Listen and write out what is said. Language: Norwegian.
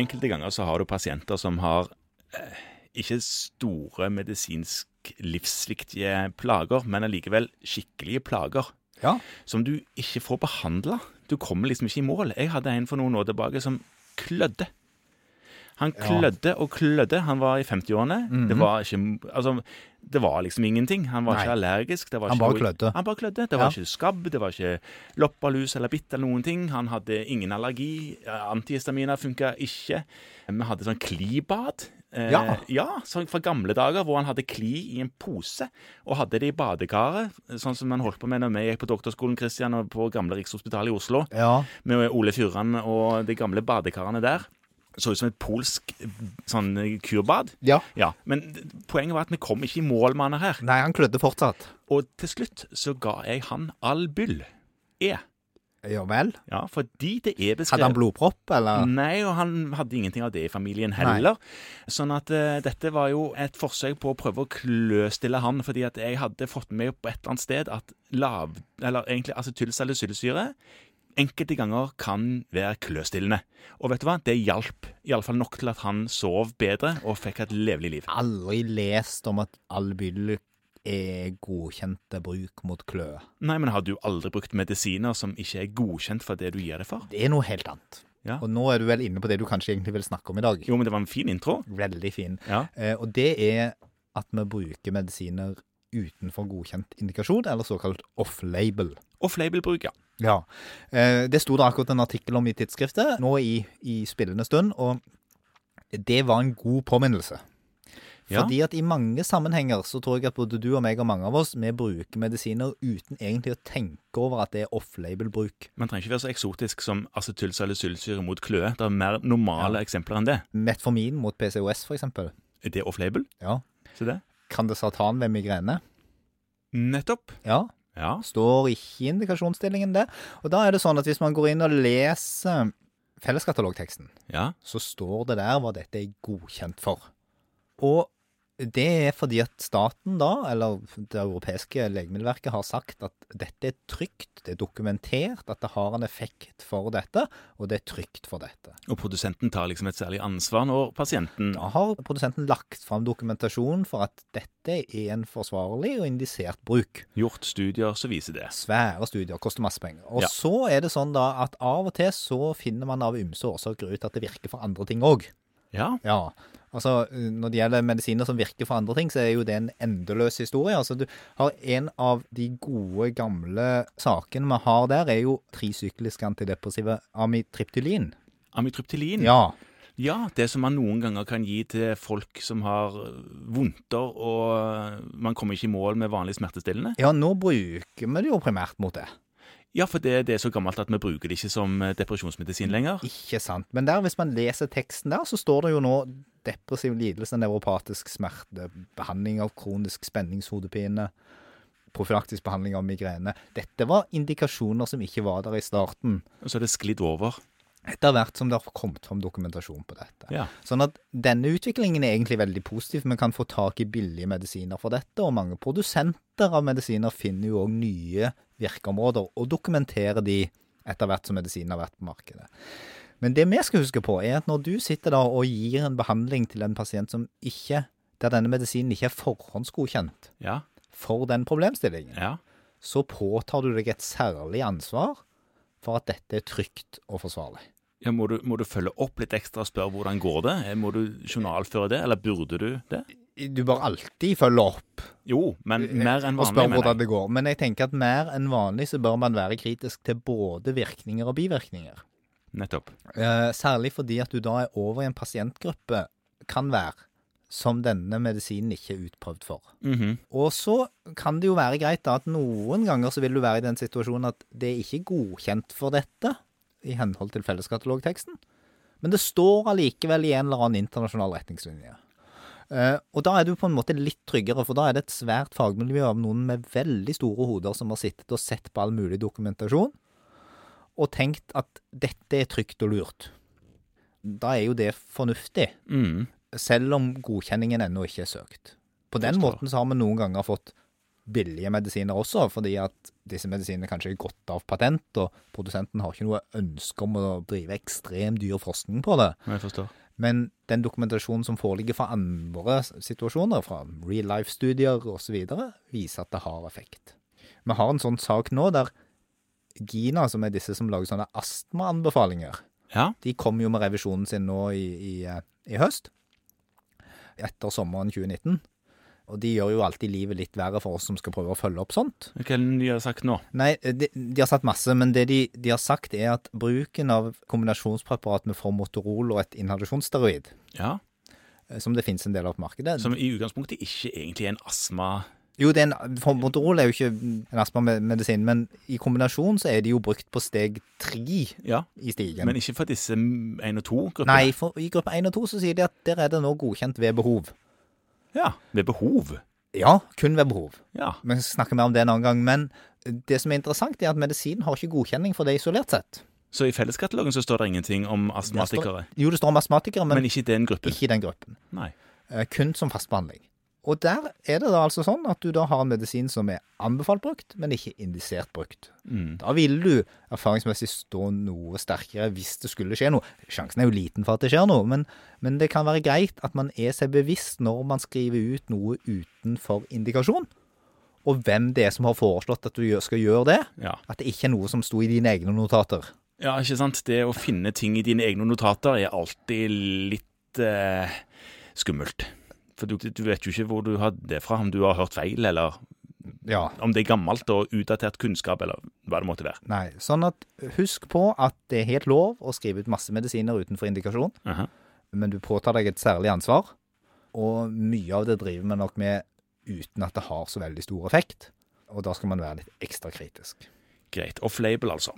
Enkelte ganger så har du pasienter som har eh, ikke store medisinsk livsviktige plager, men allikevel skikkelige plager. Ja. Som du ikke får behandla. Du kommer liksom ikke i mål. Jeg hadde en for noen år tilbake som klødde. Han klødde og klødde. Han var i 50-årene. Det var ikke Altså, det var liksom ingenting. Han var Nei. ikke allergisk. Det var Han ikke bare klødde. Han bare klødde. Det var Ja. ikke skabb, det var ikke loppalus eller bitt eller noen ting. Han hadde ingen allergi. Antihistaminer funka ikke. Vi hadde sånn klibad. Eh, Ja. ja, sånn fra gamle dager hvor han hadde kli i en pose og hadde det i badekaret, sånn som man holdt på med når vi gikk på doktorskolen Christian, og på gamle Rikshospitalet i Oslo, Ja. med Ole Fyrran og de gamle badekarene der. Så ut som et polsk sånn eh, kurbad. ja. Ja, Men poenget var at vi kom ikke i mål med han her. Nei, han klødde fortsatt. Og til slutt så ga jeg han Albyl E. Ja vel. Ja, fordi det er beskrevet Hadde han blodpropp, eller? Nei, og han hadde ingenting av det i familien heller. Sånn at uh, dette var jo et forsøk på å prøve å kløstille han, fordi at jeg hadde fått med på et eller annet sted at lav... Eller egentlig acetylsalicylsyre enkelte ganger kan være kløstillende. Og vet du hva? Det hjalp iallfall nok til at han sov bedre og fikk et levelig liv. Aldri lest om at Albyl er godkjente bruk mot kløe. Nei, men har du aldri brukt medisiner som ikke er godkjent for det du gir det for? Det er noe helt annet. Ja. Og nå er du vel inne på det du kanskje egentlig vil snakke om i dag. Jo, men det var en fin intro. Veldig fin. Ja. Eh, og det er at vi bruker medisiner utenfor godkjent indikasjon, eller såkalt off-label. Off-label-bruk, ja. Ja. Eh, det sto det akkurat en artikkel om i tidsskriftet nå i, i spillende stund, og det var en god påminnelse. Ja. Fordi at i mange sammenhenger så tror jeg at både du og meg og mange av oss, vi bruker medisiner uten egentlig å tenke over at det er off-label-bruk. Man trenger ikke være så eksotisk som acetylsalicylsyre mot kløe. Det er mer normale eksempler enn det. Metformin mot PCOS, eksempel. Er det off-label? Ja. Se det. Kandesatan ved migrene. Nettopp. Ja. Ja. Står ikke i indikasjonsstillingen det. Og da er det sånn at hvis man går inn og leser felleskatalogteksten, Ja. så står det der hva dette er godkjent for. Og det er fordi at staten da, eller det europeiske legemiddelverket, har sagt at dette er trygt, det er dokumentert at det har en effekt for dette, og det er trygt for dette. Og produsenten tar liksom et særlig ansvar når pasienten Da har produsenten lagt fram dokumentasjon for at dette er en forsvarlig og indisert bruk. gjort studier som viser det. Svære studier, koster masse penger. Og Ja. så er det sånn da at av og til så finner man av ymse årsaker ut at det virker for andre ting òg. Ja. Ja. Altså, når det gjelder medisiner som virker for andre ting, så er jo det en endeløs historie. Altså, du har en av de gode, gamle sakene vi har der, er jo trisyklisk antidepressive amitriptylin. Amitriptylin. Ja. Ja, det som man noen ganger kan gi til folk som har vondter, og man kommer ikke i mål med vanlig smertestillende. ja, nå bruker vi det jo primært mot det. Ja, for det, det er så gammelt at vi bruker det ikke som eh, depresjonsmedisin lenger. Ikke sant. Men der, hvis man leser teksten der, så står det jo nå depressiv lidelse, nevropatisk smerte, behandling av kronisk spenningshodepine, profylaktisk behandling av migrene. Dette var indikasjoner som ikke var der i starten. Og så er det sklidd over. Etter hvert som det har kommet fram dokumentasjon på dette. Ja. Sånn at denne utviklingen er egentlig veldig positiv. Vi kan få tak i billige medisiner for dette, og mange produsenter av medisiner finner jo òg nye virkeområder og dokumenterer de etter hvert som medisinen har vært på markedet. Men det vi skal huske på, er at når du sitter da og gir en behandling til en pasient som ikke, der denne medisinen ikke er forhåndsgodkjent Ja. for den problemstillingen, Ja. så påtar du deg et særlig ansvar for at dette er trygt og forsvarlig. ja må, du, må du følge opp litt ekstra og spørre hvordan går det? Må du journalføre det, eller burde du det? Du bør alltid følge opp Jo, men mer enn og spørre hvordan det går. Men jeg tenker at mer enn vanlig så bør man være kritisk til både virkninger og bivirkninger. Nettopp. Eh, særlig fordi at du da er over i en pasientgruppe, kan være, som denne medisinen ikke er utprøvd for. Mhm. Og så kan det jo være greit da at noen ganger så vil du være i den situasjonen at det er ikke godkjent for dette, i henhold til felleskatalogteksten, men det står allikevel i en eller annen internasjonal retningslinje. Uh, og da er du på en måte litt tryggere, for da er det et svært fagmiljø av noen med veldig store hoder som har sittet og sett på all mulig dokumentasjon, og tenkt at dette er trygt og lurt. Da er jo det fornuftig, Mm. selv om godkjenningen ennå ikke er søkt. På den Forstår. måten så har vi noen ganger fått billige medisiner også, fordi at disse medisinene kanskje er godt av patent, og produsenten har ikke noe ønske om å drive ekstremt dyr forskning på det. Jeg forstår. Men den dokumentasjonen som foreligger fra andre situasjoner, fra real life-studier osv., viser at det har effekt. Vi har en sånn sak nå der Gina, som er disse som lager sånne astmaanbefalinger, Ja. de kom jo med revisjonen sin nå i, i, eh, i høst, etter sommeren 2019. Og de gjør jo alltid livet litt verre for oss som skal prøve å følge opp sånt. Hva er det de har sagt nå? Nei, de, de har sagt masse, men det de, de har sagt er at bruken av kombinasjonspreparat med Formotorol og et inhalasjonssteroid, Ja. eh, som det finnes en del av på markedet Som i utgangspunktet ikke egentlig er en astma... Jo, det er en, Formoterol er jo ikke en astmamedisin, men i kombinasjon så er de jo brukt på steg tre Ja. i stigen. Men ikke for disse én og to-gruppene? Nei, for i gruppe 1 og 2 så sier de at der er det nå godkjent ved behov. Ja. Ved behov. Ja, kun ved behov. Ja. Vi snakker mer om det en annen gang. Men det som er interessant, er at medisinen har ikke godkjenning for det isolert sett. Så i felleskatalogen så står det ingenting om astmatikere? Jo, det står om astmatikere, men, Men ikke i den gruppen? ikke i den gruppen. Nei. Eh, Kun som fastbehandling. Og der er det da altså sånn at du da har en medisin som er anbefalt brukt, men ikke indisert brukt. Mm. Da vil du erfaringsmessig stå noe sterkere hvis det skulle skje noe. Sjansen er jo liten for at det skjer noe, men, men det kan være greit at man er seg bevisst når man skriver ut noe utenfor indikasjon, og hvem det er som har foreslått at du skal gjøre det. Ja. At det ikke er noe som sto i dine egne notater. ja, ikke sant. Det å finne ting i dine egne notater er alltid litt eh, skummelt. For du, du vet jo ikke hvor du har det fra, om du har hørt feil, eller Ja, om det er gammelt og utdatert kunnskap, eller hva det måtte være. nei. Sånn at husk på at det er helt lov å skrive ut masse medisiner utenfor indikasjon, Aha. men du påtar deg et særlig ansvar, og mye av det driver man nok med uten at det har så veldig stor effekt. Og da skal man være litt ekstra kritisk. Greit. Off-label, altså.